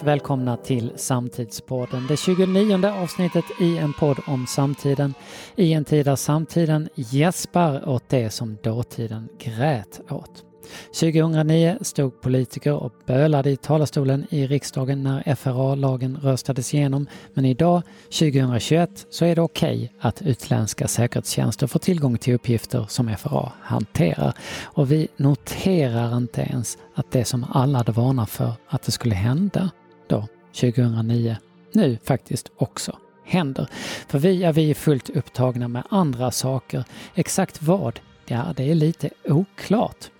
och välkomna till Samtidspodden. Det 29 avsnittet i en podd om samtiden. I en tid där samtiden gäspar åt det som dåtiden grät åt. 2009 stod politiker och bölade i talarstolen i riksdagen när FRA-lagen röstades igenom. Men idag, 2021, så är det okej okay att utländska säkerhetstjänster får tillgång till uppgifter som FRA hanterar. Och vi noterar inte ens att det som alla hade varnat för att det skulle hända då, 2009, nu faktiskt också händer. För vi är vi fullt upptagna med andra saker. Exakt vad? Ja, det är lite oklart.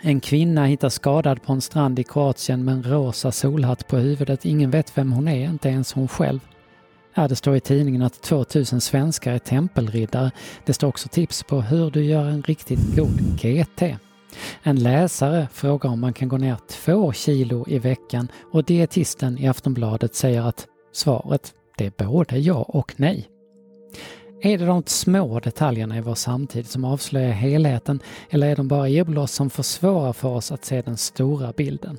En kvinna hittas skadad på en strand i Kroatien med en rosa solhatt på huvudet. Ingen vet vem hon är, inte ens hon själv. Ja, det står i tidningen att 2000 svenskar är tempelriddare. Det står också tips på hur du gör en riktigt god GT. En läsare frågar om man kan gå ner två kilo i veckan och dietisten i Aftonbladet säger att svaret, det är både ja och nej. Är det de små detaljerna i vår samtid som avslöjar helheten eller är de bara irrbloss som försvårar för oss att se den stora bilden?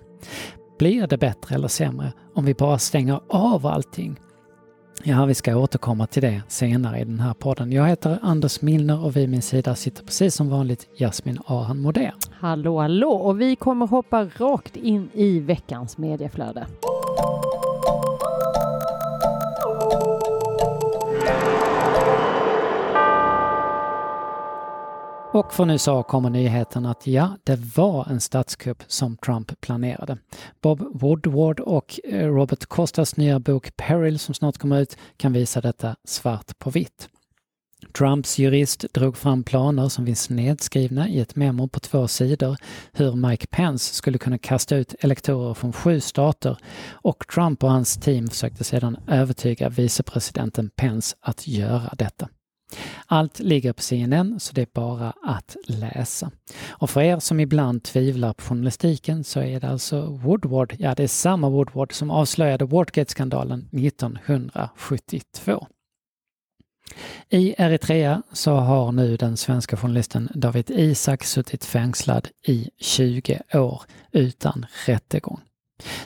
Blir det bättre eller sämre om vi bara stänger av allting? Ja, vi ska återkomma till det senare i den här podden. Jag heter Anders Milner och vid min sida sitter precis som vanligt Jasmin Ahan Modé. Hallå, hallå! Och vi kommer hoppa rakt in i veckans medieflöde. Och från USA kommer nyheten att ja, det var en statskupp som Trump planerade. Bob Woodward och eh, Robert Costas nya bok Peril som snart kommer ut kan visa detta svart på vitt. Trumps jurist drog fram planer som finns nedskrivna i ett memo på två sidor hur Mike Pence skulle kunna kasta ut elektorer från sju stater och Trump och hans team försökte sedan övertyga vicepresidenten Pence att göra detta. Allt ligger på CNN så det är bara att läsa. Och för er som ibland tvivlar på journalistiken så är det alltså Woodward, ja det är samma Woodward som avslöjade Watergate-skandalen 1972. I Eritrea så har nu den svenska journalisten David Isak suttit fängslad i 20 år utan rättegång.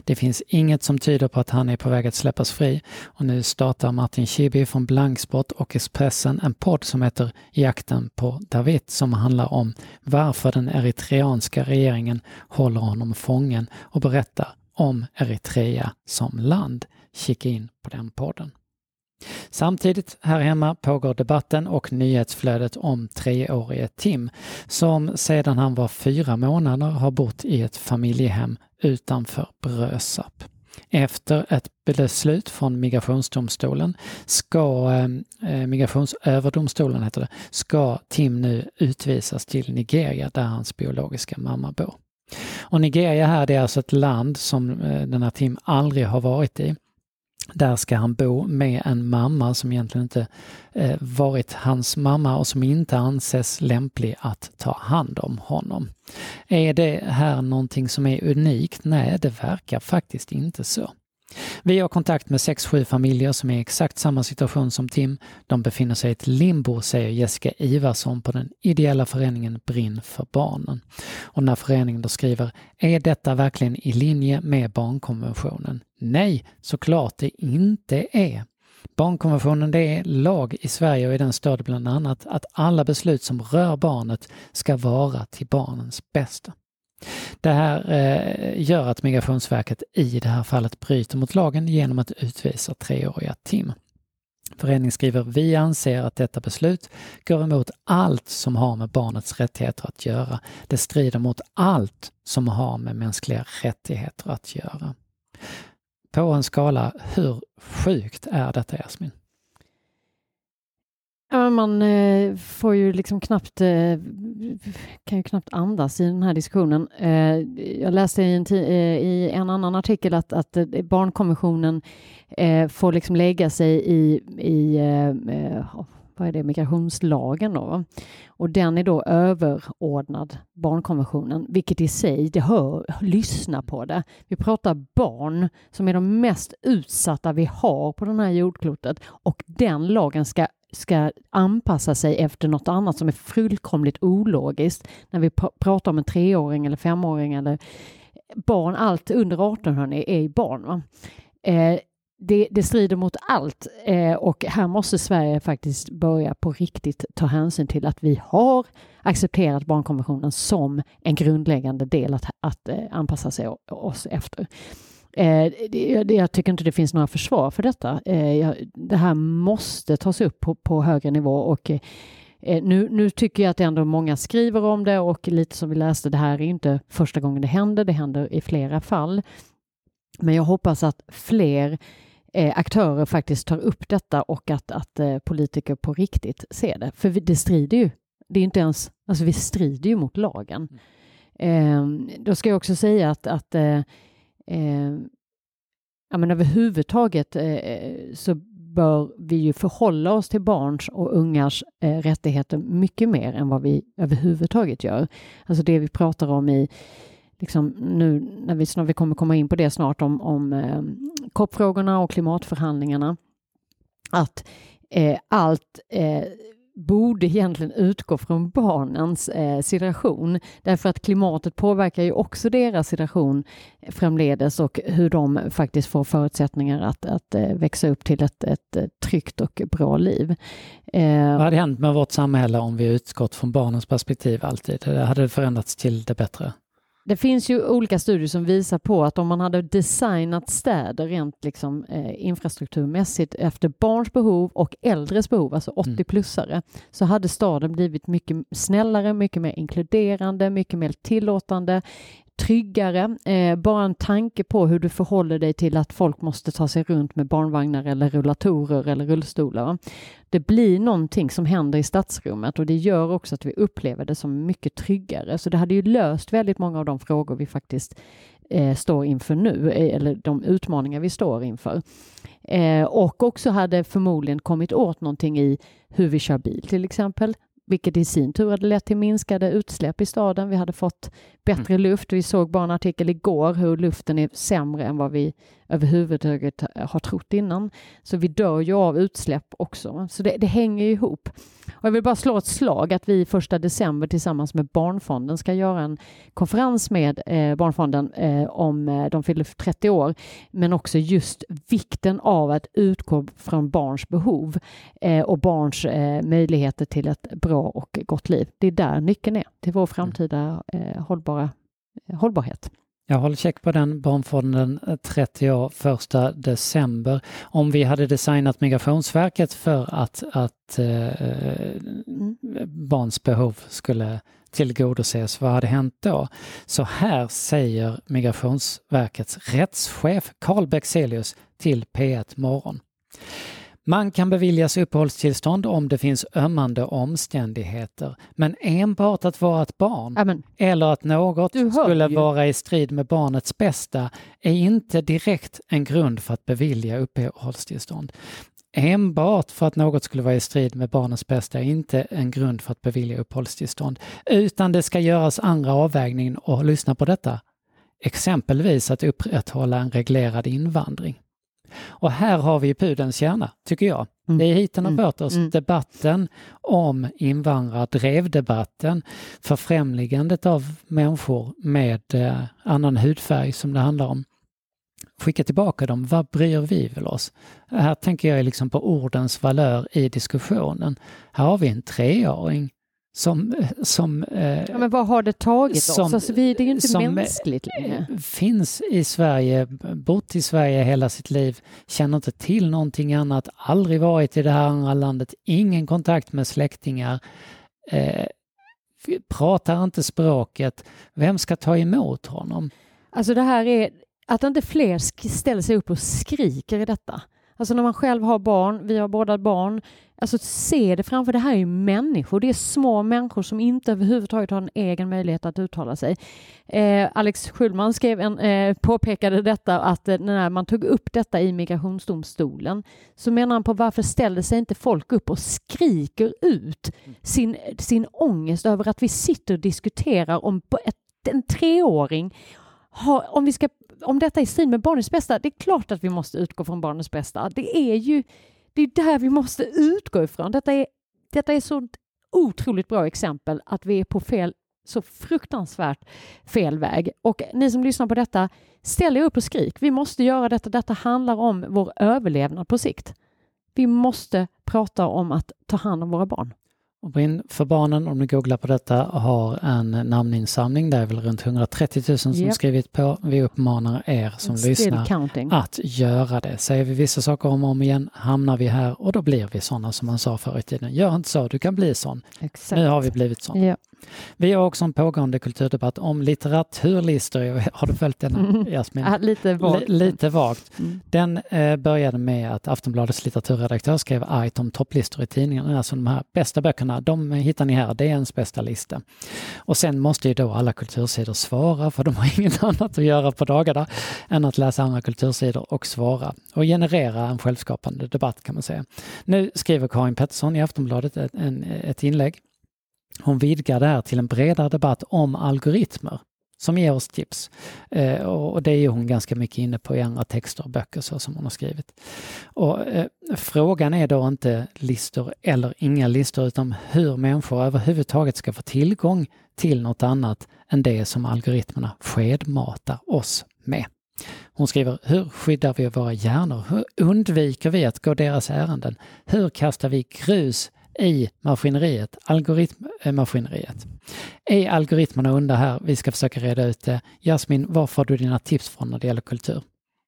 Det finns inget som tyder på att han är på väg att släppas fri och nu startar Martin Schibbye från Blanksport och Expressen en podd som heter Jakten på David som handlar om varför den eritreanska regeringen håller honom fången och berättar om Eritrea som land. Kika in på den podden. Samtidigt här hemma pågår debatten och nyhetsflödet om treårige Tim som sedan han var fyra månader har bott i ett familjehem utanför Brösarp. Efter ett beslut från Migrationsdomstolen ska, ehm, eh, Migrationsöverdomstolen heter det, ska Tim nu utvisas till Nigeria där hans biologiska mamma bor. Och Nigeria här det är alltså ett land som eh, den här Tim aldrig har varit i. Där ska han bo med en mamma som egentligen inte eh, varit hans mamma och som inte anses lämplig att ta hand om honom. Är det här någonting som är unikt? Nej, det verkar faktiskt inte så. Vi har kontakt med 6-7 familjer som är i exakt samma situation som Tim. De befinner sig i ett limbo, säger Jessica Ivarsson på den ideella föreningen Brinn för barnen. Och när föreningen då skriver, är detta verkligen i linje med barnkonventionen? Nej, såklart det inte är. Barnkonventionen det är lag i Sverige och i den står det bland annat att alla beslut som rör barnet ska vara till barnens bästa. Det här eh, gör att Migrationsverket i det här fallet bryter mot lagen genom att utvisa treåriga Tim. Föreningen skriver Vi anser att detta beslut går emot allt som har med barnets rättigheter att göra. Det strider mot allt som har med mänskliga rättigheter att göra. På en skala, hur sjukt är detta Jasmin? Ja, man eh, får ju liksom knappt, eh, kan ju knappt andas i den här diskussionen. Eh, jag läste i en, i en annan artikel att, att barnkonventionen får liksom lägga sig i, i oh, vad är det, migrationslagen då. Och den är då överordnad barnkonventionen, vilket i sig, det hör, lyssna på det. Vi pratar barn som är de mest utsatta vi har på den här jordklotet och den lagen ska ska anpassa sig efter något annat som är fullkomligt ologiskt när vi pratar om en treåring eller femåring eller barn, allt under 18 hörni, är ju barn. Va? Eh, det, det, strider mot allt eh, och här måste Sverige faktiskt börja på riktigt ta hänsyn till att vi har accepterat barnkonventionen som en grundläggande del att, att eh, anpassa sig oss efter. Eh, det, jag tycker inte det finns några försvar för detta. Eh, det här måste tas upp på, på högre nivå och eh, nu, nu, tycker jag att ändå många skriver om det och lite som vi läste, det här är inte första gången det händer, det händer i flera fall. Men jag hoppas att fler eh, aktörer faktiskt tar upp detta och att, att eh, politiker på riktigt ser det. För det strider ju. Det är inte ens, alltså vi strider ju mot lagen. Mm. Eh, då ska jag också säga att, att eh, ja, men överhuvudtaget eh, eh, så bör vi ju förhålla oss till barns och ungas eh, rättigheter mycket mer än vad vi överhuvudtaget gör. Alltså det vi pratar om i liksom nu när vi, när vi kommer komma in på det snart om, om eh, COP-frågorna och klimatförhandlingarna, att eh, allt eh, borde egentligen utgå från barnens eh, situation därför att klimatet påverkar ju också deras situation framledes och hur de faktiskt får förutsättningar att, att eh, växa upp till ett, ett, ett tryggt och bra liv. Eh, Vad hade hänt med vårt samhälle om vi utgått från barnens perspektiv alltid? Hade det förändrats till det bättre? Det finns ju olika studier som visar på att om man hade designat städer rent liksom, eh, infrastrukturmässigt efter barns behov och äldres behov, alltså 80-plussare, mm. så hade staden blivit mycket snällare, mycket mer inkluderande, mycket mer tillåtande tryggare. Eh, bara en tanke på hur du förhåller dig till att folk måste ta sig runt med barnvagnar eller rullatorer eller rullstolar. Det blir någonting som händer i stadsrummet och det gör också att vi upplever det som mycket tryggare. Så det hade ju löst väldigt många av de frågor vi faktiskt eh, står inför nu, eh, eller de utmaningar vi står inför. Eh, och också hade förmodligen kommit åt någonting i hur vi kör bil till exempel vilket i sin tur hade lett till minskade utsläpp i staden. Vi hade fått bättre mm. luft. Vi såg bara en artikel igår hur luften är sämre än vad vi överhuvudtaget har trott innan. Så vi dör ju av utsläpp också. Så det, det hänger ihop. Och jag vill bara slå ett slag att vi första december tillsammans med Barnfonden ska göra en konferens med eh, Barnfonden eh, om eh, de fyller 30 år, men också just vikten av att utgå från barns behov eh, och barns eh, möjligheter till ett bra och gott liv. Det är där nyckeln är till vår framtida eh, hållbara eh, hållbarhet. Jag håller check på den, Barnfonden 30 eh, år, första december. Om vi hade designat Migrationsverket för att, att eh, mm. barns behov skulle tillgodoses, vad hade hänt då? Så här säger Migrationsverkets rättschef Carl Bexelius till P1 Morgon. Man kan beviljas uppehållstillstånd om det finns ömmande omständigheter, men enbart att vara ett barn Amen. eller att något skulle ju. vara i strid med barnets bästa är inte direkt en grund för att bevilja uppehållstillstånd. Enbart för att något skulle vara i strid med barnets bästa är inte en grund för att bevilja uppehållstillstånd, utan det ska göras andra avvägningar och lyssna på detta. Exempelvis att upprätthålla en reglerad invandring. Och här har vi pudelns kärna, tycker jag. Mm. Det är hit den har mm. fört oss. Mm. Debatten om invandrare drev debatten, förfrämligandet av människor med eh, annan hudfärg som det handlar om. Skicka tillbaka dem, vad bryr vi väl oss? Här tänker jag liksom på ordens valör i diskussionen. Här har vi en treåring som... som eh, ja, men vad har det tagit som, oss? Alltså, vi, det är ju inte som mänskligt längre. finns i Sverige, bott i Sverige hela sitt liv, känner inte till någonting annat, aldrig varit i det här andra landet, ingen kontakt med släktingar, eh, pratar inte språket. Vem ska ta emot honom? Alltså det här är, att inte fler ställer sig upp och skriker i detta. Alltså när man själv har barn, vi har båda barn, alltså se det framför, det här är ju människor, det är små människor som inte överhuvudtaget har en egen möjlighet att uttala sig. Eh, Alex Schulman skrev en, eh, påpekade detta att eh, när man tog upp detta i migrationsdomstolen så menar han på varför ställer sig inte folk upp och skriker ut sin, sin ångest över att vi sitter och diskuterar om ett, en treåring har, om vi ska om detta är i strid med barnets bästa, det är klart att vi måste utgå från barnets bästa. Det är ju det är där vi måste utgå ifrån. Detta är, detta är så otroligt bra exempel att vi är på fel så fruktansvärt fel väg. Och ni som lyssnar på detta, ställ er upp och skrik. Vi måste göra detta. Detta handlar om vår överlevnad på sikt. Vi måste prata om att ta hand om våra barn. Och Brinn för barnen, om ni googlar på detta, har en namninsamling. Det är väl runt 130 000 som Japp. skrivit på. Vi uppmanar er som Still lyssnar counting. att göra det. Säger vi vissa saker om och om igen hamnar vi här och då blir vi sådana som man sa förr i tiden. Gör inte så, du kan bli sån. Exakt. Nu har vi blivit sån. Ja. Vi har också en pågående kulturdebatt om litteraturlistor. Har du följt den Mm. Jasmin? Ja, lite vagt. Li- lite vagt. Mm. Den eh, började med att Aftonbladets litteraturredaktör skrev argt om topplistor i tidningen. Alltså de här bästa böckerna, de hittar ni här, det är ens bästa lista. Och sen måste ju då alla kultursidor svara, för de har inget annat att göra på dagarna än att läsa andra kultursidor och svara och generera en självskapande debatt kan man säga. Nu skriver Karin Pettersson i Aftonbladet ett, en, ett inlägg. Hon vidgar det här till en bredare debatt om algoritmer som ger oss tips. Eh, och det är hon ganska mycket inne på i andra texter och böcker så som hon har skrivit. Och, eh, frågan är då inte listor eller inga listor utan hur människor överhuvudtaget ska få tillgång till något annat än det som algoritmerna skedmatar oss med. Hon skriver, hur skyddar vi våra hjärnor? Hur undviker vi att gå deras ärenden? Hur kastar vi grus i maskineriet, algoritmmaskineriet? Är algoritmerna under här? Vi ska försöka reda ut det. Jasmin, var får du dina tips från när det gäller kultur?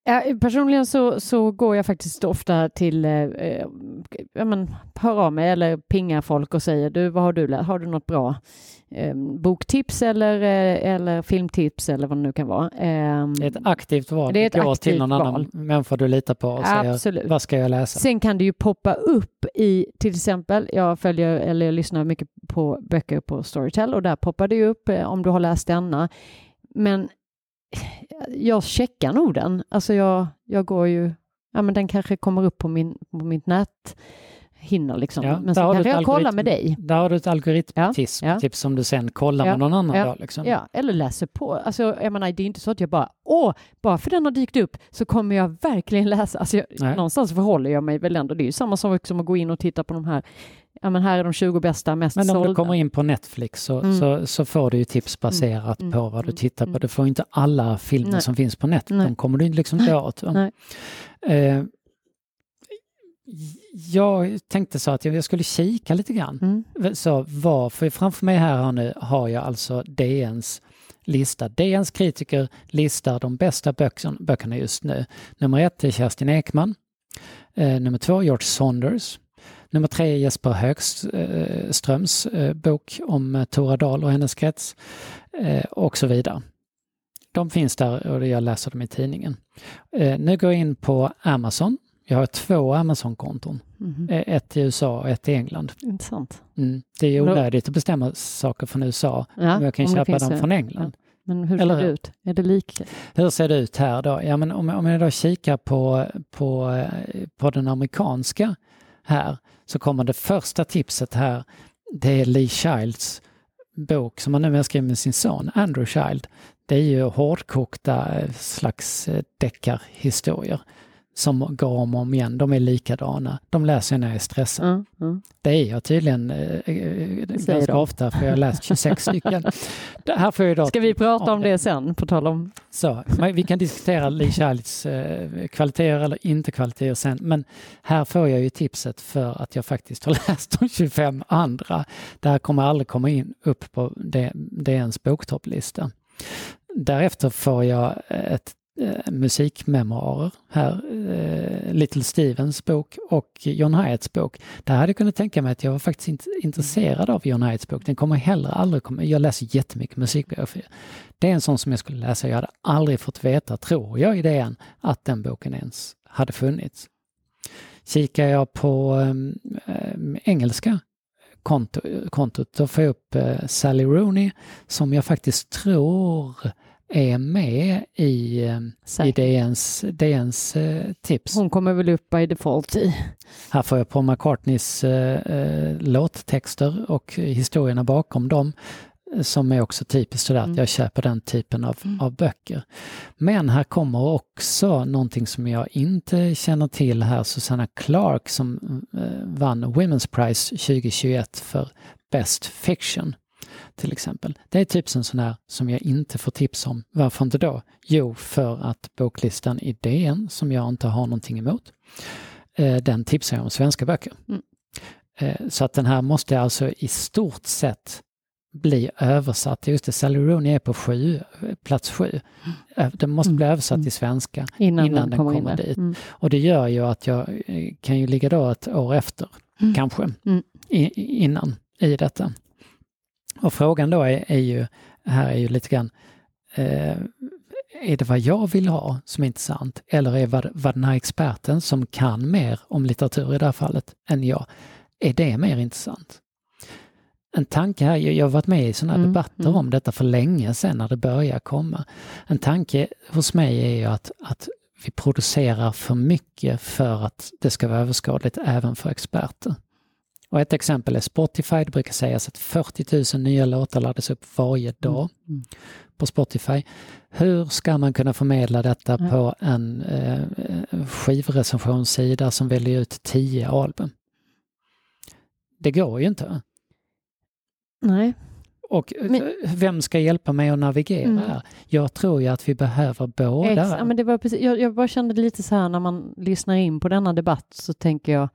Ja, personligen så, så går jag faktiskt ofta till, eh, eh, ja, men, hör av mig eller pingar folk och säger du, vad har du läst? Har du något bra eh, boktips eller, eh, eller filmtips eller vad det nu kan vara? Eh, Det är ett aktivt val. Det är ett går till aktivt någon val. annan människa du litar på och säger Absolut. vad ska jag läsa? Sen kan det ju poppa upp i, till exempel, jag följer eller jag lyssnar mycket på böcker på Storytel och där poppar det ju upp eh, om du har läst denna. Men jag checkar nog den. Alltså jag, jag går ju, ja men den kanske kommer upp på, min, på mitt nät hinner liksom. Ja, men du kanske jag kollar med dig. Där har du ett algoritmtips Ja, ja. tips som du sen kollar Ja, med någon annan ja, dag. Liksom. Ja, eller läser på. Alltså, jag menar, det är inte så att jag bara, åh, bara för den har dykt upp så kommer jag verkligen läsa. Alltså, jag, någonstans förhåller jag mig väl ändå. Det är ju samma sak som att gå in och titta på de här, ja men här är de 20 bästa, mest Men om sålda. du kommer in på Netflix så, Mm. så, så får du ju tips baserat Mm. på vad du Mm. tittar på. Mm. Du får inte alla filmer Nej. som finns på nätet. Nej. De kommer du liksom inte åt. Eh, jag tänkte så att jag skulle kika lite grann. Mm. Så vad, för framför mig här nu har jag alltså DNs lista. DNs kritiker listar de bästa böckerna, böckerna just nu. Nummer ett är Kerstin Ekman. Eh, nummer två George Saunders. Nummer tre är Jesper Högströms eh, bok om eh, Tora Dahl och hennes krets eh, och så vidare. De finns där och jag läser dem i tidningen. Nu går jag in på Amazon. Jag har två Amazon-konton. Eh, Ett i USA och ett i England. Intressant. Mm. Det är onödigt att bestämma saker från USA Ja, om jag kan köpa dem från England. Men hur Eller ser det hur? ut? Är det lika? Hur ser det ut här då? Ja, men om, om jag då kikar på, på, på den amerikanska här så kommer det första tipset här. Det är Lee Childs bok som han numera skriver med sin son Andrew Child. Det är ju hårdkokta slags eh, deckarhistorier som går om och om igen. De är likadana. De läser jag när jag är stressad. Mm. Mm. Det är jag tydligen eh, eh, ganska de. ofta för jag har läst 26 stycken. Det här får jag då Ska vi prata om det sen, på tal om... så, vi kan diskutera Lee Childs eh, kvaliteter eller inte kvaliteter sen, men här får jag ju tipset för att jag faktiskt har läst de 25 andra. Det här kommer aldrig komma in upp på DNs boktopplista. Därefter får jag ett eh, musikmemoarer här, eh, Little Stevens bok och John Hyatts bok. Där hade jag kunnat tänka mig att jag var faktiskt inte intresserad av John Hyatts bok. Den kommer heller aldrig komma. Jag läser jättemycket musikbiografier. Det är en sån som jag skulle läsa. Jag hade aldrig fått veta, tror jag, idén att den boken ens hade funnits. Kikar jag på um, um, engelska konto, kontot, då får jag upp uh, Sally Rooney som jag faktiskt tror är med i, um, i. DNs, DNs uh, tips. Hon kommer väl upp by default i. Här får jag på McCartneys eh, eh, låttexter och historierna bakom dem eh, som är också typiskt sådär Mm. att jag köper den typen av, Mm. av böcker. Men här kommer också någonting som jag inte känner till här, Susanna Clark som eh, vann Women's Prize 2021 för Best Fiction. Till exempel. Det är typ en sån här som jag inte får tips om. Varför inte då? Jo, för att boklistan i DN, som jag inte har någonting emot, eh, den tipsar jag om svenska böcker. Mm. Eh, så att den här måste alltså i stort sett bli översatt. Just det, Sally Rooney är på sju, plats sju. Eh, Den måste Mm. bli översatt Mm. till svenska Innan, innan den kommer, kommer där. dit. Mm. och det gör ju att jag eh, kan ju ligga då ett år efter, Mm. kanske, Mm. i- innan i detta. Och frågan då är, är ju, här är ju lite grann, eh, är det vad jag vill ha som är intressant eller är vad, vad den här experten som kan mer om litteratur i det här fallet än jag, är det mer intressant? En tanke här, jag har varit med i sådana här Mm, debatter mm. om detta för länge sedan när det börjar komma. En tanke hos mig är ju att, att vi producerar för mycket för att det ska vara överskådligt även för experter. Och ett exempel är Spotify. Det brukar sägas att 40 000 nya låtar laddas upp varje dag Mm. på Spotify. Hur ska man kunna förmedla detta Ja. på en eh, skivrecensionssida som väljer ut 10 album? Det går ju inte. Nej. Och eh, Men- vem ska hjälpa mig att navigera Mm. Jag tror ju att vi behöver båda. Ex, ja, men det var precis, jag, jag bara kände lite så här när man lyssnar in på denna debatt så tänker jag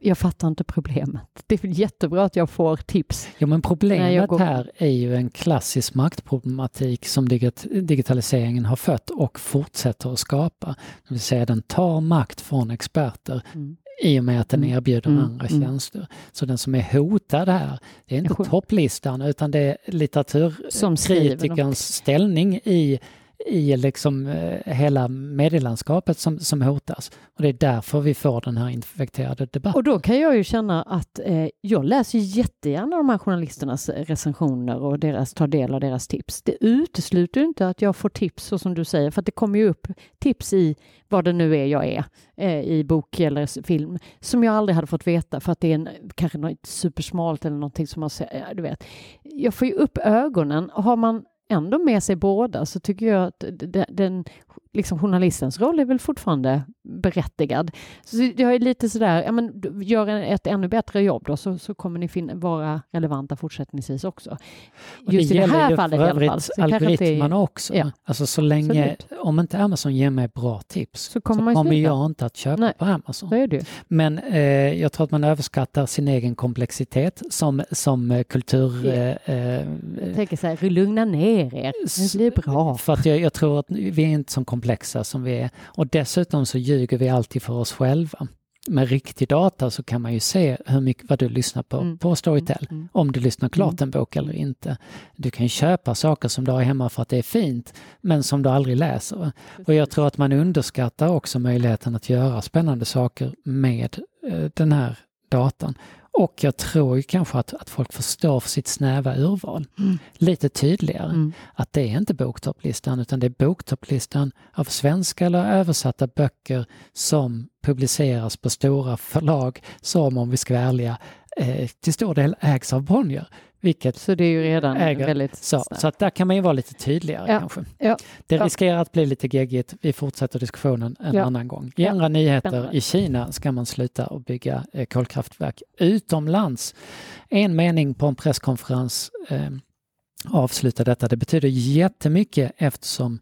jag fattar inte problemet. Det är jättebra att jag får tips. Ja, men problemet går- här är ju en klassisk maktproblematik som digit digitaliseringen har fött och fortsätter att skapa. Det vill säga den tar makt från experter Mm. i och med att den Mm. erbjuder Mm. andra Mm. tjänster. Så den som är hotad här, det är inte topplistan utan det är litteraturkritikerns ställning i, i liksom eh, hela medielandskapet som, som hotas. Och det är därför vi får den här infekterade debatten. Och då kan jag ju känna att eh, jag läser jättegärna de här journalisternas eh, recensioner och deras, tar del av deras tips. Det utesluter ju inte att jag får tips, så som du säger, för att det kommer ju upp tips i vad det nu är jag är, eh, i bok eller film, som jag aldrig hade fått veta för att det är en, kanske något supersmalt eller någonting som man säger, du vet. Jag får ju upp ögonen och har man ändå med sig båda så tycker jag att den, liksom journalistens roll är väl fortfarande berättigad. Så jag är lite sådär, ja men gör ett ännu bättre jobb då så, så kommer ni fin- vara relevanta fortsättningsvis också. Just i det här ju fallet i alla fall. Så inte är- algoritmerna också. Ja. Alltså så länge, Absolut. om inte Amazon ger mig bra tips Så så kommer kommer, ju sluta. jag inte att köpa Nej. på Amazon. Så är det. Men eh, jag tror att man överskattar sin egen komplexitet som, som eh, kultur... Ja. Eh, eh, Jag tänker så här, lugna ner er, det blir bra. För att jag, jag tror att vi är inte så komplexa som vi är. Och dessutom så ljuger vi alltid för oss själva. Med riktig data så kan man ju se hur mycket, vad du lyssnar på Mm. på Storytel. Mm. Om du lyssnar klart en bok eller inte. Du kan köpa saker som du har hemma för att det är fint, men som du aldrig läser. Och jag tror att man underskattar också möjligheten att göra spännande saker med eh, den här datan. Och jag tror ju kanske att, att folk förstår för sitt snäva urval Mm. lite tydligare. Mm. Att det är inte boktopplistan utan det är boktopplistan av svenska eller översatta böcker som publiceras på stora förlag som, om vi ska vara ärliga, eh, till stor del ägs av Bonnier. Vilket Så det är ju redan Äger. väldigt så, snabbt. så att där kan man ju vara lite tydligare Ja, kanske. ja, Det riskerar att bli lite geggigt. Vi fortsätter diskussionen en Ja. annan gång. I andra nyheter i Kina ska man sluta att bygga eh, kolkraftverk utomlands. En mening på en presskonferens eh, avslutar detta. Det betyder jättemycket eftersom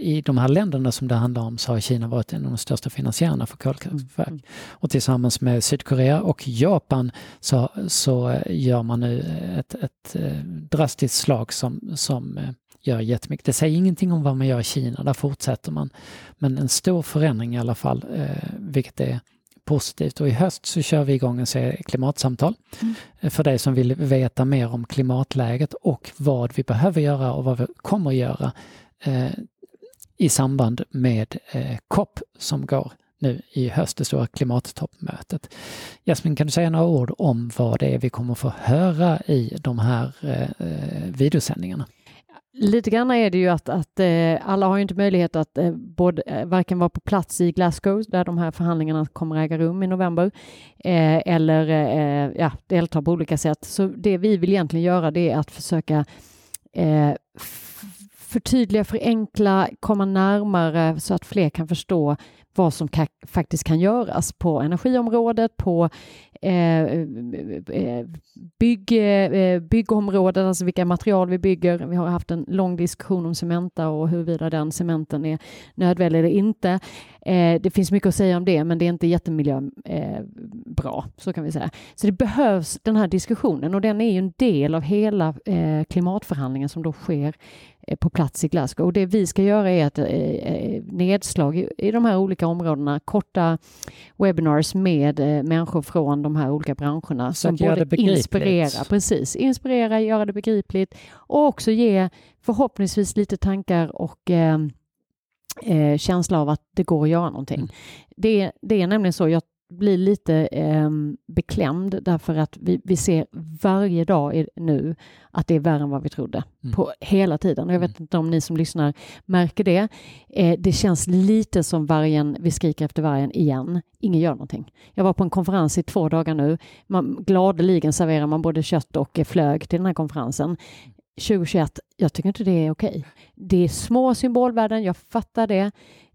i de här länderna som det handlar om så har Kina varit en av de största finansiärerna för kolkraftverk. Mm. Och tillsammans med Sydkorea och Japan så, så eh, gör man nu ett, ett eh, drastiskt slag som, som eh, gör jättemycket. Det säger ingenting om vad man gör i Kina, där fortsätter man. Men en stor förändring i alla fall, eh, vilket är positivt. Och i höst så kör vi igång en serie klimatsamtal Mm. eh, för dig som vill veta mer om klimatläget och vad vi behöver göra och vad vi kommer att göra eh, i samband med eh, COP som går nu i höst, det stora klimattoppmötet. Jasmin, kan du säga några ord om vad det är vi kommer få höra i de här eh, videosändningarna? Lite grann är det ju att, att eh, alla har ju inte möjlighet att eh, både, eh, varken vara på plats i Glasgow där de här förhandlingarna kommer äga rum i november eh, eller eh, ja, delta på olika sätt. Så det vi vill egentligen göra det är att försöka eh, förtydliga, förenkla, komma närmare så att fler kan förstå vad som ka faktiskt kan göras på energiområdet, på eh, eh, eh bygg, eh, byggområdet, alltså vilka material vi bygger. Vi har haft en lång diskussion om Cementa och huruvida den cementen är nödvändig eller inte. Eh, det finns mycket att säga om det, men det är inte jättemiljöbra, eh, så kan vi säga. Så det behövs den här diskussionen och den är ju en del av hela klimatförhandlingen som då sker på plats i Glasgow. Och det vi ska göra är ett nedslag i, i de här olika områdena, korta webinars med människor från de här olika branscherna som både inspirera, precis, inspirera, göra det begripligt och också ge förhoppningsvis lite tankar och eh, eh, känsla av att det går att göra någonting. Mm. Det, det är nämligen så, jag blir lite eh, beklämd därför att vi, vi ser varje dag nu att det är värre än vad vi trodde mm. på hela tiden. Jag vet mm. inte om ni som lyssnar märker det. Eh, det känns lite som vargen, vi skriker efter vargen igen. Ingen gör någonting. Jag var på en konferens i två dagar nu. Man, gladeligen serverar man både kött och flög till den här konferensen. 2021, jag tycker inte det är okej. Det är små symbolvärden, jag fattar det.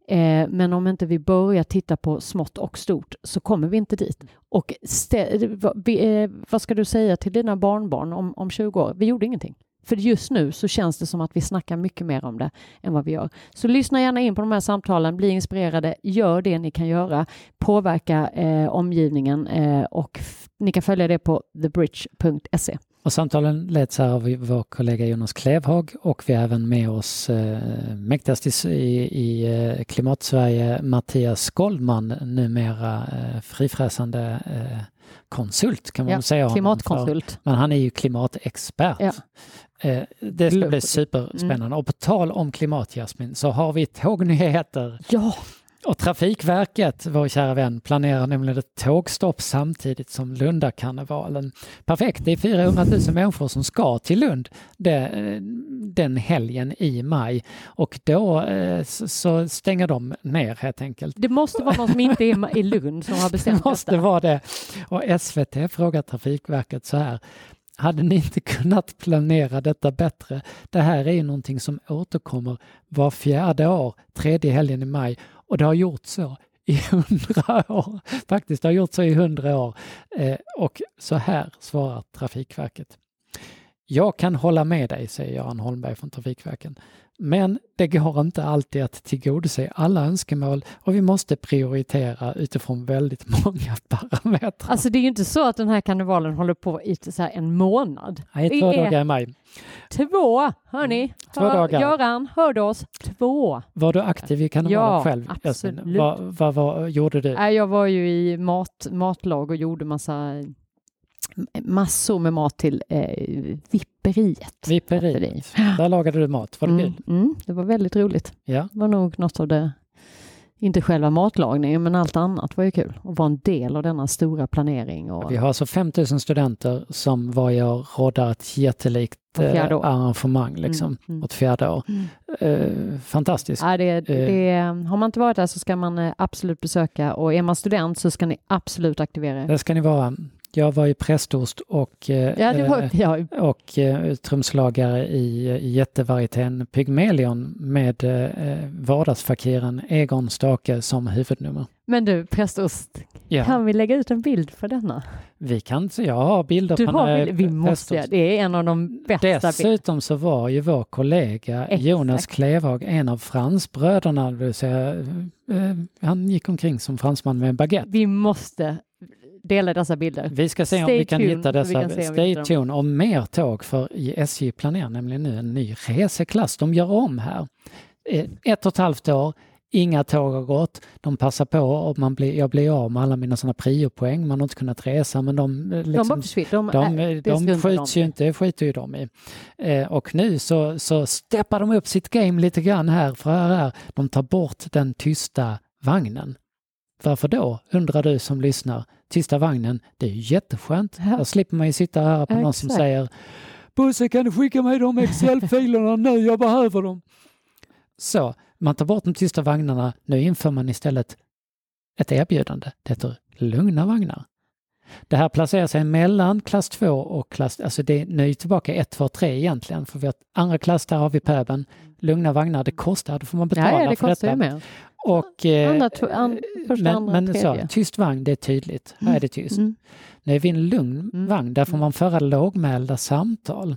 Eh, men om inte vi börjar titta på smått och stort så kommer vi inte dit. Och eh, vad ska du säga till dina barnbarn om, om 20 år? Vi gjorde ingenting. För just nu så känns det som att vi snackar mycket mer om det än vad vi gör. Så lyssna gärna in på de här samtalen, bli inspirerade, gör det ni kan göra, påverka eh, omgivningen eh, och ni kan följa det på thebridge.se. Och samtalen leds här av vår kollega Jonas Klevhag och vi har även med oss eh, mäktigast i, i eh, Klimatsverige Mattias Goldman, numera eh, frifräsande eh, konsult kan man ja, säga. Klimatkonsult. För, men han är ju klimatexpert. Ja. Eh, det ska bli superspännande. Mm. Och på tal om klimat Jasmin så har vi tågnyheter. Ja! Och Trafikverket, vår kära vän, planerar nämligen ett tågstopp samtidigt som Lundakarnevalen. Perfekt, det är 400 000 människor som ska till Lund den helgen i maj och då eh, så stänger de ner helt enkelt. Det måste vara någon som inte är i Lund som har bestämt det. måste detta. vara det. Och SVT frågar Trafikverket så här. Hade ni inte kunnat planera detta bättre? Det här är ju någonting som återkommer var fjärde år, tredje helgen i maj och det har gjort så i hundra år. Faktiskt, det har gjort så i hundra år. Eh, och så här svarar Trafikverket. Jag kan hålla med dig, säger Göran Holmberg från Trafikverken. Men det går inte alltid att tillgodose alla önskemål och vi måste prioritera utifrån väldigt många parametrar. Alltså det är ju inte så att den här karnevalen håller på i så en månad. Nej, två dagar i maj. Två, hörni. Mm, två Hör, dagar. Göran hörde oss. Två. Var du aktiv i karnevalen ja, själv? absolut. Vad, vad, vad gjorde du? Jag var ju i mat, matlag och gjorde massa massor med mat till eh, vipperiet. Vipperiet. Där lagade du mat. Var det mm, kul? Mm, det var väldigt roligt. Ja. Det var nog något av det, inte själva matlagningen, men allt annat var ju kul att vara en del av denna stora planering. Och... Vi har alltså 5000 studenter som varje år råddar ett jättelikt eh, arrangemang liksom, mm, mm. åt fjärde år. Mm. Eh, fantastiskt. Ja, det, det, eh. har man inte varit där så ska man eh, absolut besöka och är man student så ska ni absolut aktivera er. Det ska ni vara. Jag var ju prästost och, eh, ja, var, ja. och eh, trumslagare i, jättevarietéen Pygmelion med eh, vardagsfakiren Egon Stake som huvudnummer. Men du, prästost, ja. kan vi lägga ut en bild för denna? Vi kan, jag har bilder du på har bild, Vi måste, det är en av de bästa. Dessutom så var ju vår kollega Exakt. Jonas Klevhag en av fransbröderna, det vill säga, han gick omkring som fransman med en baguette. Vi måste dela dessa bilder. Vi ska se Stay om vi kan hitta dessa. Kan Stay tuned och mer tåg för SJ planerar nämligen nu en ny reseklass. De gör om här. Eh, ett och ett halvt år, inga tåg har gått. De passar på och man blir, jag blir av med alla mina sådana priopoäng. Man har inte kunnat resa men de, eh, liksom, de, de, de, de skjuts ju inte, skiter ju de i. Eh, och nu så, så steppar de upp sitt game lite grann här för här, de tar bort den tysta vagnen. Varför då, undrar du som lyssnar? Tysta vagnen, det är ju jätteskönt. Ja. Då slipper man ju sitta här på ja, någon exakt. som säger Bosse kan du skicka mig de Excel-filerna nu, jag behöver dem. Så, man tar bort de tysta vagnarna, nu inför man istället ett erbjudande. Det heter lugna vagnar. Det här placerar sig mellan klass 2 och klass, alltså det är nu tillbaka 1, 2, 3 egentligen, för vi har andra klass, där har vi pöben. Lugna vagnar, det kostar, då får man betala ja, ja, det för detta. Med. Och, eh, Andra, to- an, första, men andra, men så, tyst vagn, det är tydligt. Här är det tyst. Mm. Nu är vi en lugn Mm. vagn, där får man föra lågmälda samtal.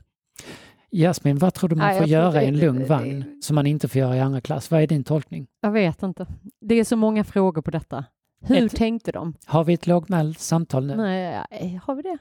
Jasmin, vad tror du man Nej, får göra i det- en lugn det- vagn som man inte får göra i andra klass? Vad är din tolkning? Jag vet inte. Det är så många frågor på detta. Hur Ett- tänkte de? Har vi ett lågmält samtal nu? Nej, har vi det?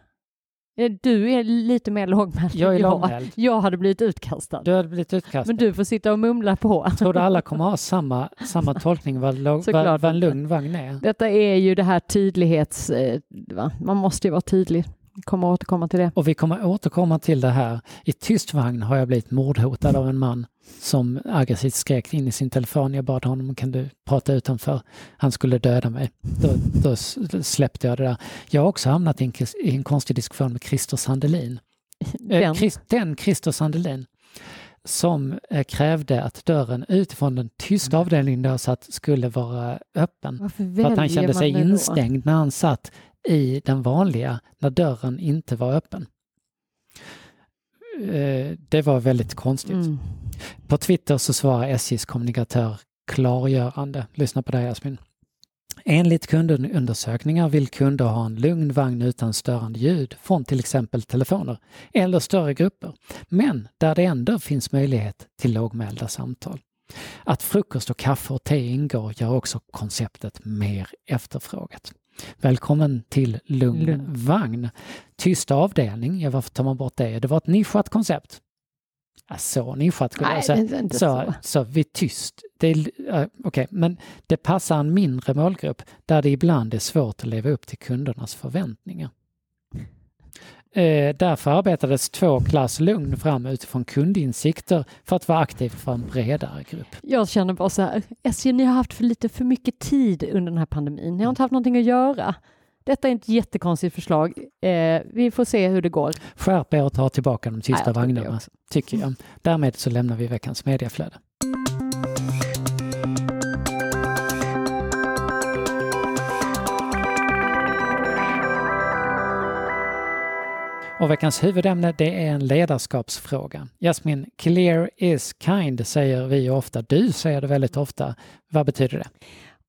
Eh, Du är lite mer lågmäld Jag är lågmäld. Jag hade blivit utkastad. Du hade blivit utkastad. Men du får sitta och mumla på. Tror du alla kommer ha samma, samma tolkning vad, Såklart vad, vad en lugn vagn är? Detta är ju det här tydlighets... eh, Va? Man måste ju vara tydlig. Kommer återkomma till det. Och vi kommer återkomma till det här. I tyst vagn har jag blivit mordhotad av en man som aggressivt skrek in i sin telefon. Jag bad honom, kan du prata utanför? Han skulle döda mig. Då, då släppte jag det där. Jag har också hamnat i en, i en konstig diskussion med Christer Sandelin. Eh, Den. Chris- den Christer Sandelin som eh, krävde att dörren utifrån den tysta avdelningen där jag satt skulle vara öppen. För att han kände sig då? instängd när han satt i den vanliga, när dörren inte var öppen. Eh, Det var väldigt konstigt. Mm. På Twitter så svarar SJs kommunikatör klargörande. Lyssna på det här Jasmin. Enligt kundundersökningar vill kunder ha en lugn vagn utan störande ljud från till exempel telefoner eller större grupper, men där det ändå finns möjlighet till lågmälda samtal. Att frukost och kaffe och te ingår gör också konceptet mer efterfrågat. Välkommen till Lugn Lugn. vagn. Tyst avdelning, ja varför tar man bort det? Det var ett nischat koncept. Ja, så nischat skulle jag säga. Så, så. så vi tyst. Det är, uh, Okej, men det passar en mindre målgrupp där det ibland är svårt att leva upp till kundernas förväntningar. Eh, därför arbetades två klass lugn fram utifrån kundinsikter för att vara aktiv för en bredare grupp. Jag känner bara så här, SJ, ni har haft för lite för mycket tid under den här pandemin. Ni har inte haft någonting att göra. Detta är ett jättekonstigt förslag. Eh, vi får se hur det går. Skärp er och ta tillbaka de Nej, tror det vagnarna, tycker jag. Därmed så lämnar vi veckans mediaflöde. Och veckans huvudämne det är en ledarskapsfråga. Jasmin, clear is kind säger vi ofta. Du säger det väldigt ofta. Vad betyder det?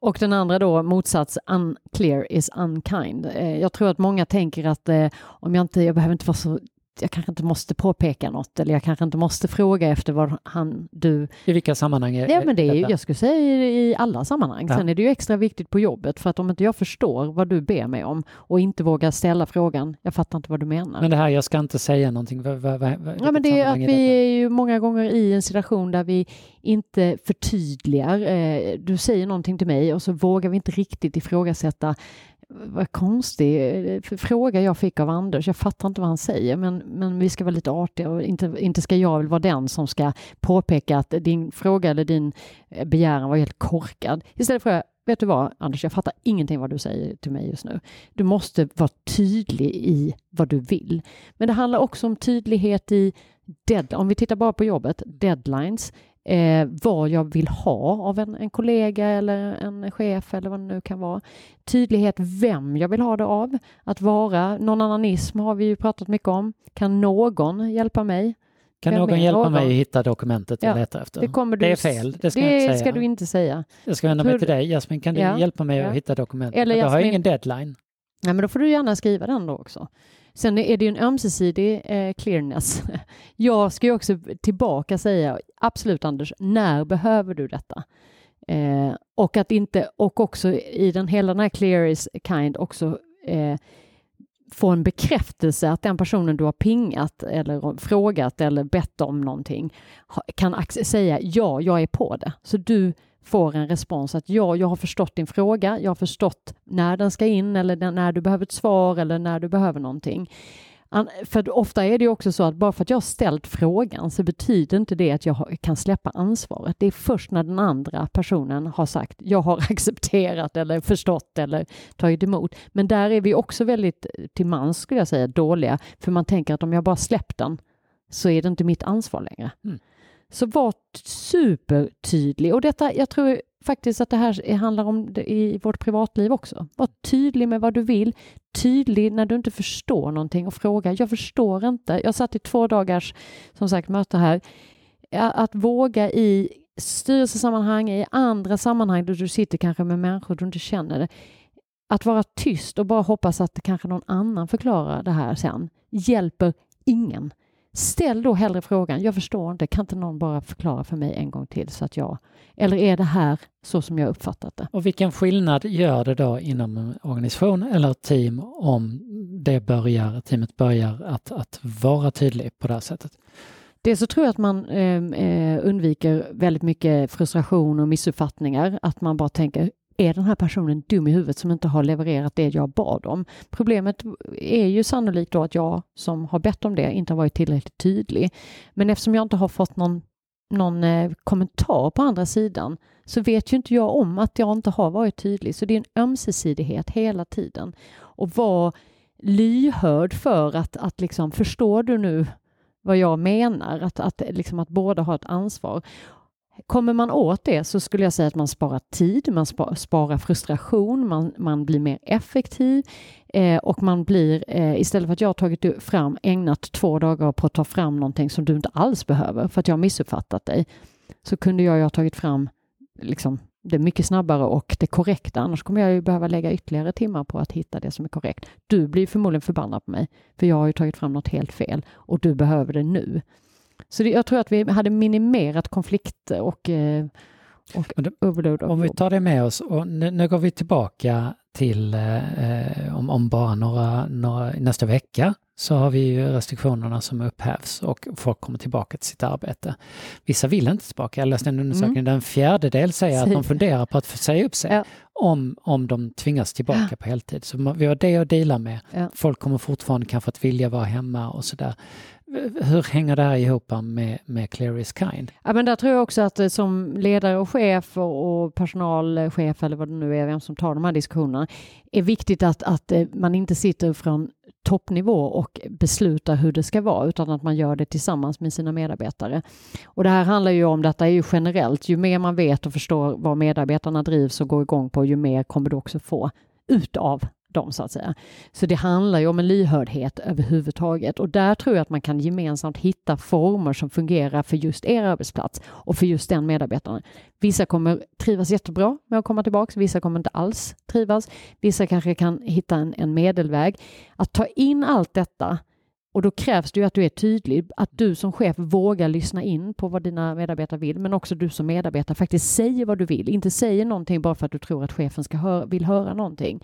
Och den andra då, motsats unclear is unkind. Eh, jag tror att många tänker att eh, om jag inte, jag behöver inte vara så, jag kanske inte måste påpeka något eller jag kanske inte måste fråga efter vad han, du... I vilka sammanhang är Ja men det är detta? jag skulle säga i, i alla sammanhang. Ja. Sen är det ju extra viktigt på jobbet för att om inte jag förstår vad du ber mig om och inte vågar ställa frågan, jag fattar inte vad du menar. Men det här, jag ska inte säga någonting. Vad, Ja, men det är att vi är ju många gånger i en situation där vi inte förtydligar. Eh, Du säger någonting till mig och så vågar vi inte riktigt ifrågasätta. Vad konstig eh, fråga jag fick av Anders. Jag fattar inte vad han säger, men, men vi ska vara lite artiga och inte, inte ska jag väl vara den som ska påpeka att din fråga eller din eh, begäran var helt korkad. Istället för Vet du vad, Anders, jag fattar ingenting vad du säger till mig just nu. Du måste vara tydlig i vad du vill. Men det handlar också om tydlighet i dead, om vi tittar bara på jobbet, deadlines, eh, vad jag vill ha av en, en kollega eller en chef eller vad det nu kan vara. Tydlighet vem jag vill ha det av. Att vara, någon har vi ju pratat mycket om. Kan någon hjälpa mig? Kan någon är hjälpa mig att hitta dokumentet jag Ja, letar efter? Det, kommer Det du är fel, det ska jag det inte säga. ska du inte säga. Jag ska vända mig till dig. Jasmin, kan du Ja, hjälpa mig ja. att hitta dokumentet? Eller har jag Jasmin- ingen deadline. Nej, men då får du gärna skriva den då också. Sen är det ju en ömsesidig eh, clearness. Jag ska ju också tillbaka säga, absolut Anders, när behöver du detta? Eh, och att inte, och också i den hela den här clear is kind också eh, få en bekräftelse att den personen du har pingat eller frågat eller bett om någonting kan säga ja, jag är på det. Så du får en respons att ja, jag har förstått din fråga, jag har förstått när den ska in eller när du behöver ett svar eller när du behöver någonting. För ofta är det också så att bara för att jag har ställt frågan så betyder inte det att jag kan släppa ansvaret. Det är först när den andra personen har sagt jag har accepterat eller förstått eller tagit emot. Men där är vi också väldigt eh, till mans skulle jag säga dåliga för man tänker att om jag bara släppt den så är det inte mitt ansvar längre. Mm. Så var supertydlig och detta, jag tror faktiskt att det här handlar om det i vårt privatliv också. Var tydlig med vad du vill, tydlig när du inte förstår någonting och fråga. Jag förstår inte. Jag satt i två dagars som sagt möte här. Att våga i styrelsesammanhang, i andra sammanhang där du sitter kanske med människor du inte känner. Det. Att vara tyst och bara hoppas att kanske någon annan förklarar det här sen hjälper ingen. Ställ då hellre frågan, jag förstår inte, kan inte någon bara förklara för mig en gång till så att jag, eller är det här så som jag uppfattat det? Och vilken skillnad gör det då inom en organisation eller team om det börjar, teamet börjar att, att vara tydlig på det här sättet? Dels så tror jag att man ehm, eh, undviker väldigt mycket frustration och missuppfattningar, att man bara tänker är den här personen dum i huvudet som inte har levererat det jag bad om? Problemet är ju sannolikt då att jag som har bett om det inte har varit tillräckligt tydlig. Men eftersom jag inte har fått någon, någon eh, kommentar på andra sidan så vet ju inte jag om att jag inte har varit tydlig. Så det är en ömsesidighet hela tiden. Och vara lyhörd för att, att liksom, förstår du nu vad jag menar? Att, att, liksom att båda har ett ansvar. Kommer man åt det så skulle jag säga att man sparar tid, man sparar frustration, man, man blir mer effektiv eh, och man blir, eh, istället för att jag har tagit fram, ägnat två dagar på att ta fram någonting som du inte alls behöver för att jag har missuppfattat dig, så kunde jag ju ha tagit fram liksom, det mycket snabbare och det korrekta. Annars kommer jag ju behöva lägga ytterligare timmar på att hitta det som är korrekt. Du blir förmodligen förbannad på mig, för jag har ju tagit fram något helt fel och du behöver det nu. Så det, jag tror att vi hade minimerat konflikter och, eh, och overload. Om vi tar det med oss och nu, nu går vi tillbaka till eh, om, om bara några, några, nästa vecka så har vi ju restriktionerna som upphävs och folk kommer tillbaka till sitt arbete. Vissa vill inte tillbaka. Jag läste en undersökning mm. där en fjärdedel säger att de funderar på att säga upp sig ja. om, om de tvingas tillbaka ja. på heltid. Så vi har det att dela med. Ja. Folk kommer fortfarande kanske att vilja vara hemma och sådär. Hur hänger det här ihop med, med Clear is kind? Ja, men där tror jag också att eh, som ledare och chef och, personalchef eller vad det nu är, vem som tar de här diskussionerna, är viktigt att, att eh, man inte sitter från toppnivå och beslutar hur det ska vara utan att man gör det tillsammans med sina medarbetare. Och det här handlar ju om, detta är ju generellt, ju mer man vet och förstår vad medarbetarna drivs och går igång på, ju mer kommer du också få ut tvärtom så att säga. Så det handlar ju om en lyhördhet överhuvudtaget och där tror jag att man kan gemensamt hitta former som fungerar för just er arbetsplats och för just den medarbetaren. Vissa kommer trivas jättebra med att komma tillbaks, vissa kommer inte alls trivas. Vissa kanske kan hitta en, en medelväg. Att ta in allt detta och då krävs det ju att du är tydlig, att du som chef vågar lyssna in på vad dina medarbetare vill, men också du som medarbetare faktiskt säger vad du vill, inte säger någonting bara för att du tror att chefen ska hör, vill höra någonting.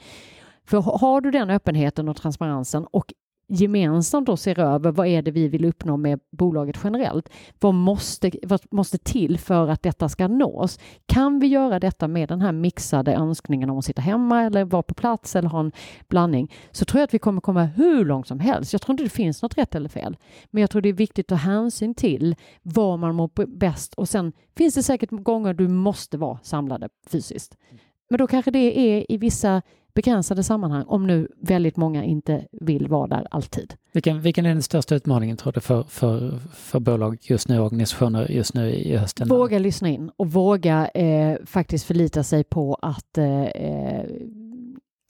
För har du den öppenheten och transparensen och gemensamt då ser över vad är det vi vill uppnå med bolaget generellt. Vad måste, vad måste till för att detta ska nås? Kan vi göra detta med den här mixade önskningen om att sitta hemma eller vara på plats eller ha en blandning så tror jag att vi kommer komma hur långt som helst. Jag tror inte det finns något rätt eller fel. Men jag tror det är viktigt att ta hänsyn till vad man mår bäst och sen finns det säkert gånger du måste vara samlade fysiskt. Men då kanske det är i vissa begränsade sammanhang om nu väldigt många inte vill vara där alltid. Vilken, vilken är den största utmaningen tror du för, för, för bolag just nu, organisationer just nu i hösten? Våga lyssna in och våga eh, faktiskt förlita sig på att eh,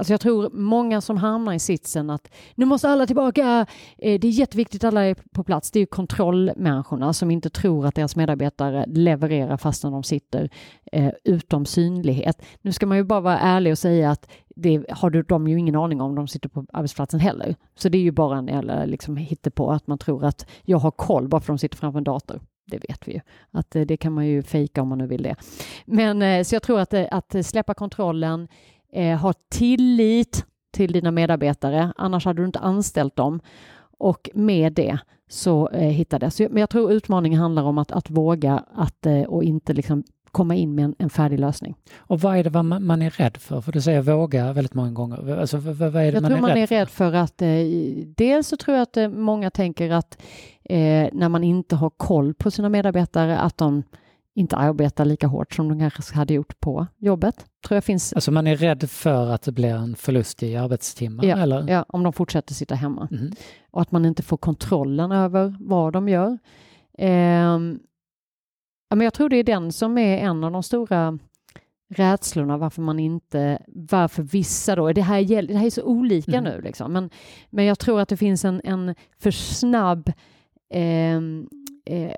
Alltså jag tror många som hamnar i sitsen att nu måste alla tillbaka. Eh, det är jätteviktigt att alla är på plats. Det är kontrollmänniskorna som inte tror att deras medarbetare levererar fastän de sitter eh, utom synlighet. Nu ska man ju bara vara ärlig och säga att det har de ju ingen aning om de sitter på arbetsplatsen heller. Så det är ju bara en eller liksom på att man tror att jag har koll bara för att de sitter framför en dator. Det vet vi ju att eh, det kan man ju fejka om man nu vill det. Men eh, så jag tror att, eh, att släppa kontrollen, eh, ha tillit till dina medarbetare, annars hade du inte anställt dem. Och med det så eh, hitta det. Men jag tror utmaningen handlar om att, att våga att, eh, och inte liksom komma in med en, en, färdig lösning. Och vad är det man, man är rädd för? För du säger våga väldigt många gånger. Alltså, vad, vad är det jag man tror är man rädd är rädd för, för att eh, dels så tror jag att eh, många tänker att eh, när man inte har koll på sina medarbetare att de inte arbetar lika hårt som de kanske hade gjort på jobbet. Tror jag finns... Alltså man är rädd för att det blir en förlust i arbetstimmar? Ja, eller? ja om de fortsätter sitta hemma. Mm. Och att man inte får kontrollen över vad de gör. Eh, men jag tror det är den som är en av de stora rädslorna varför man inte, varför vissa då, det här, det här är så olika mm. nu liksom, men, men jag tror att det finns en, en för snabb eh, eh,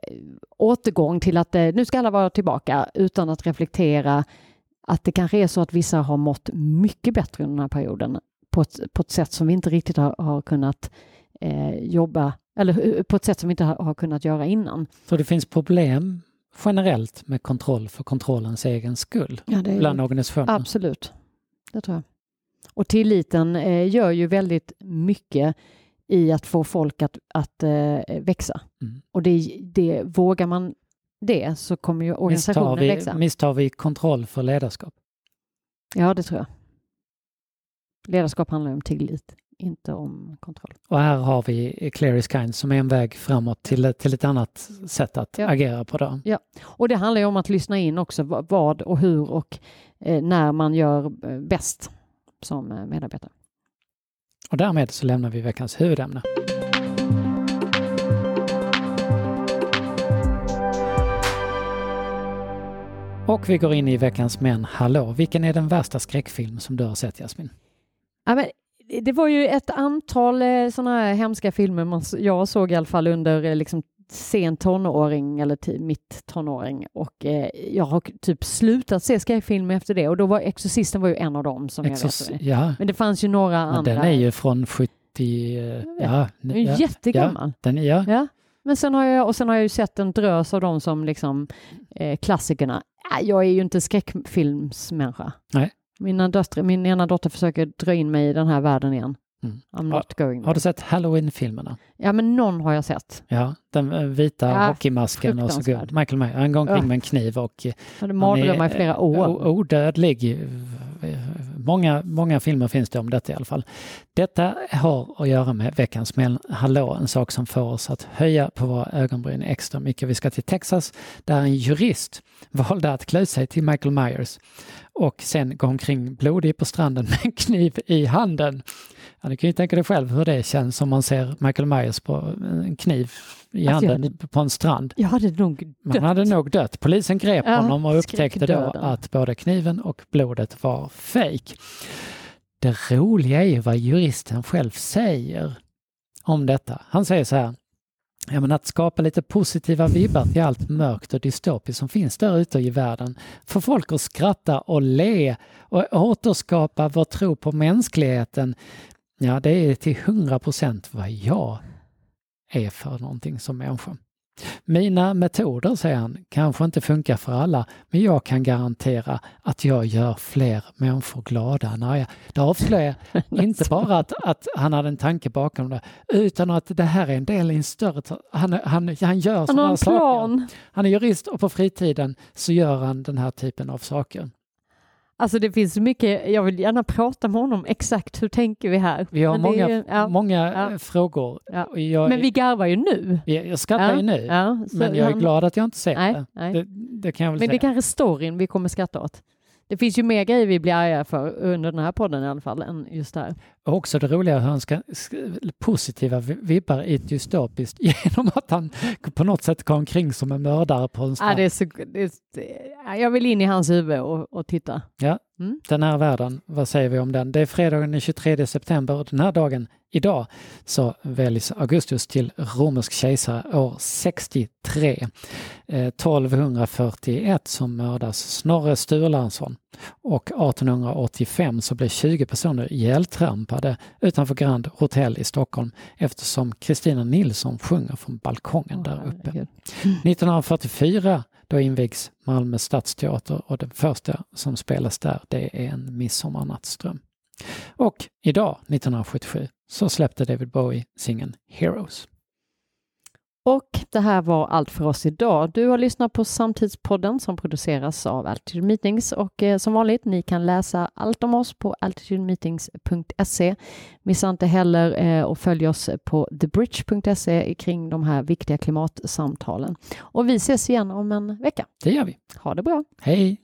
återgång till att eh, nu ska alla vara tillbaka utan att reflektera att det kanske är så att vissa har mått mycket bättre under den här perioden på ett, på ett sätt som vi inte riktigt har, har kunnat eh, jobba eller på ett sätt som vi inte har, har kunnat göra innan. Så det finns problem generellt med kontroll för kontrollens egen skull Ja, det är, bland organisationer? absolut, det tror jag. Och tilliten eh, gör ju väldigt mycket i att få folk att, att eh, växa. Mm. Och det, det, vågar man det så kommer ju Misstar organisationen vi, växa. misstar vi kontroll för ledarskap? Ja, det tror jag. Ledarskap handlar ju om tillit, inte om kontroll. Och här har vi Clear is kind som är en väg framåt till, till ett annat sätt att Ja. agera på. Då. Och det handlar ju om att lyssna in också vad- vad och hur och eh, när man gör eh, bäst som eh, medarbetare. Och därmed så lämnar vi veckans huvudämne. Och vi går in i veckans Men hallå, vilken är den värsta skräckfilm som du har sett Jasmin? Ja, men det var ju ett antal eh, sådana här hemska filmer man, jag såg i alla fall under eh, liksom, sen tonåring eller mitt tonåring och eh, jag har typ slutat se skräckfilmer efter det och då var Exorcisten var ju en av dem som Exos- jag vet. ja, Men det fanns ju några men andra. den är ju från 70... vet. Ja, Den är ju ja, jättegammal. den, ja, Ja. Men sen har jag, och sen har jag ju sett en drös av dem som liksom eh, klassikerna. Jag är ju inte skräckfilmsmänniska. Nej. Mina döttrar, min ena dotter försöker dra in mig i den här världen igen. Mm. I'm not going Har du sett Halloween-filmerna? Ja, men någon har jag sett. Ja, den eh, vita Ja, hockeymasken och så går. Michael Myers. Han går omkring Ja. med en kniv och hade Han mardrömmar i flera eh, år. Odödlig. Många, många filmer finns det om detta i alla fall. Detta har att göra med veckans men hallå, en sak som får oss att höja på våra ögonbryn extra mycket. Vi ska till Texas där en jurist valde att klä sig till Michael Myers och sen gå omkring blodig på stranden med en kniv i handen. Ja, du kan ju tänka dig själv hur det känns om man ser Michael Myers på en kniv i Alltså, handen på en strand. Jag hade nog Man dött. hade nog dött. Polisen grep Ja, honom och upptäckte då att både kniven och blodet var fejk. Det roliga är ju vad juristen själv säger om detta. Han säger så här. Ja, men att skapa lite positiva vibbar till allt mörkt och dystopiskt som finns där ute i världen. Få folk att skratta och le och återskapa vår tro på mänskligheten. Ja, det är till hundra procent vad jag är för någonting som människa. Mina metoder, säger han, kanske inte funkar för alla, men jag kan garantera att jag gör fler människor glada än arga. Det avslöjar inte bara att, att han hade en tanke bakom det, utan att det här är en del i en större... Han, han, han gör sådana saker. Han är jurist och på fritiden så gör han den här typen av saker. Alltså det finns mycket, jag vill gärna prata med honom exakt hur tänker vi här. Vi har många, ju- ja. många ja. eh, frågor. Ja. Jag, Men vi garvar ju nu. jag, jag skrattar ju nu, men jag är glad att jag inte ser Nej, det. nej. det. Det kan jag väl Men det är säga. kanske storyn vi kommer skratta åt. Det finns ju mer grejer vi blir arga för under den här podden i alla fall än just det här. Och också det roliga hur han ska sk- positiva vi- vibbar i ett dystopiskt genom att han på något sätt går omkring som en mördare på en Ja, strand. det är så, det är, jag vill in i hans huvud och, och titta. Den här världen, vad säger vi om den? Det är fredagen den 23 september och den här dagen, idag, så väljs Augustus till romersk kejsare år 63. Eh, 1241 som mördas Snorre Sturlansson och 1885 så blev 20 personer ihjältrampade utanför Grand Hotel i Stockholm eftersom Kristina Nilsson sjunger från balkongen där Åh, uppe. herregud. 1944 då invigs Malmö stadsteater och den första som spelas där det är en midsommarnattsdröm. Och idag, 1977, så släppte David Bowie singeln Heroes. Och det här var allt för oss idag. Du har lyssnat på Samtidspodden som produceras av Altitude Meetings och eh, som vanligt, ni kan läsa allt om oss på altitudemeetings.se. Missa inte heller eh, och följ oss på thebridge.se kring de här viktiga klimatsamtalen. Och vi ses igen om en vecka. Det gör vi. Ha det bra! Hej!